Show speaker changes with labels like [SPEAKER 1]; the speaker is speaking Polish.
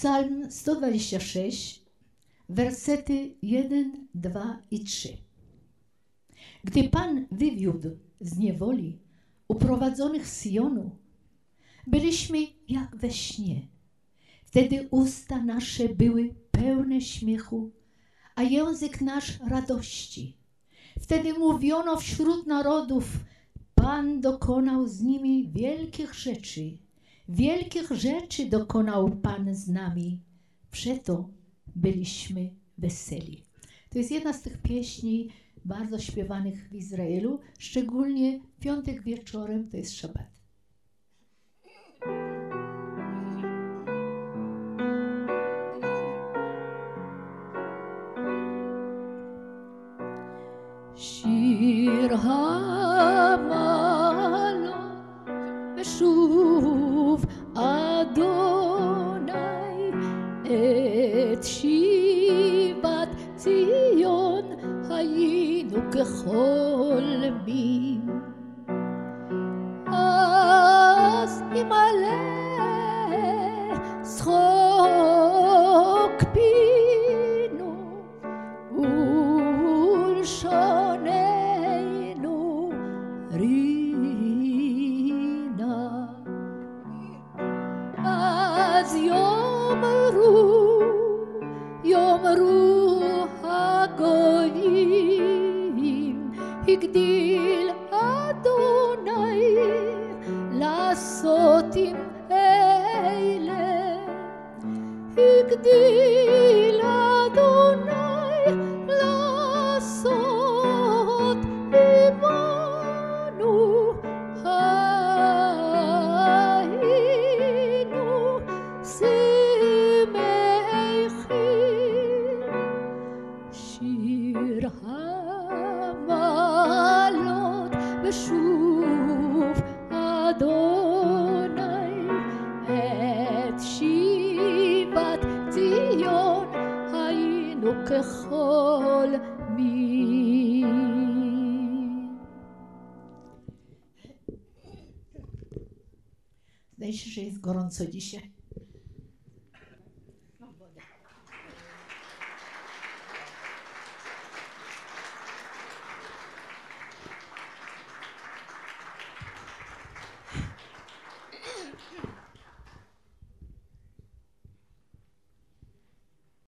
[SPEAKER 1] Psalm 126, wersety 1, 2 i 3. Gdy Pan wywiódł z niewoli uprowadzonych z Syjonu, byliśmy jak we śnie. Wtedy usta nasze były pełne śmiechu, a język nasz radości. Wtedy mówiono wśród narodów, Pan dokonał z nimi wielkich rzeczy. Wielkich rzeczy dokonał Pan z nami, przeto byliśmy weseli. To jest jedna z tych pieśni bardzo śpiewanych w Izraelu, szczególnie piątek wieczorem, to jest szabat. Shir ציון היינו כחולמים אז ימלא שחוק פינו ולשוננו רינה אז יאמרו, יאמרו הגדיל אדוני לעשות עם אלה. הגדיל ושוב אדוני את שיבת ציון היינו ככל מין. Zdaje się, że jest gorąco dzisiaj.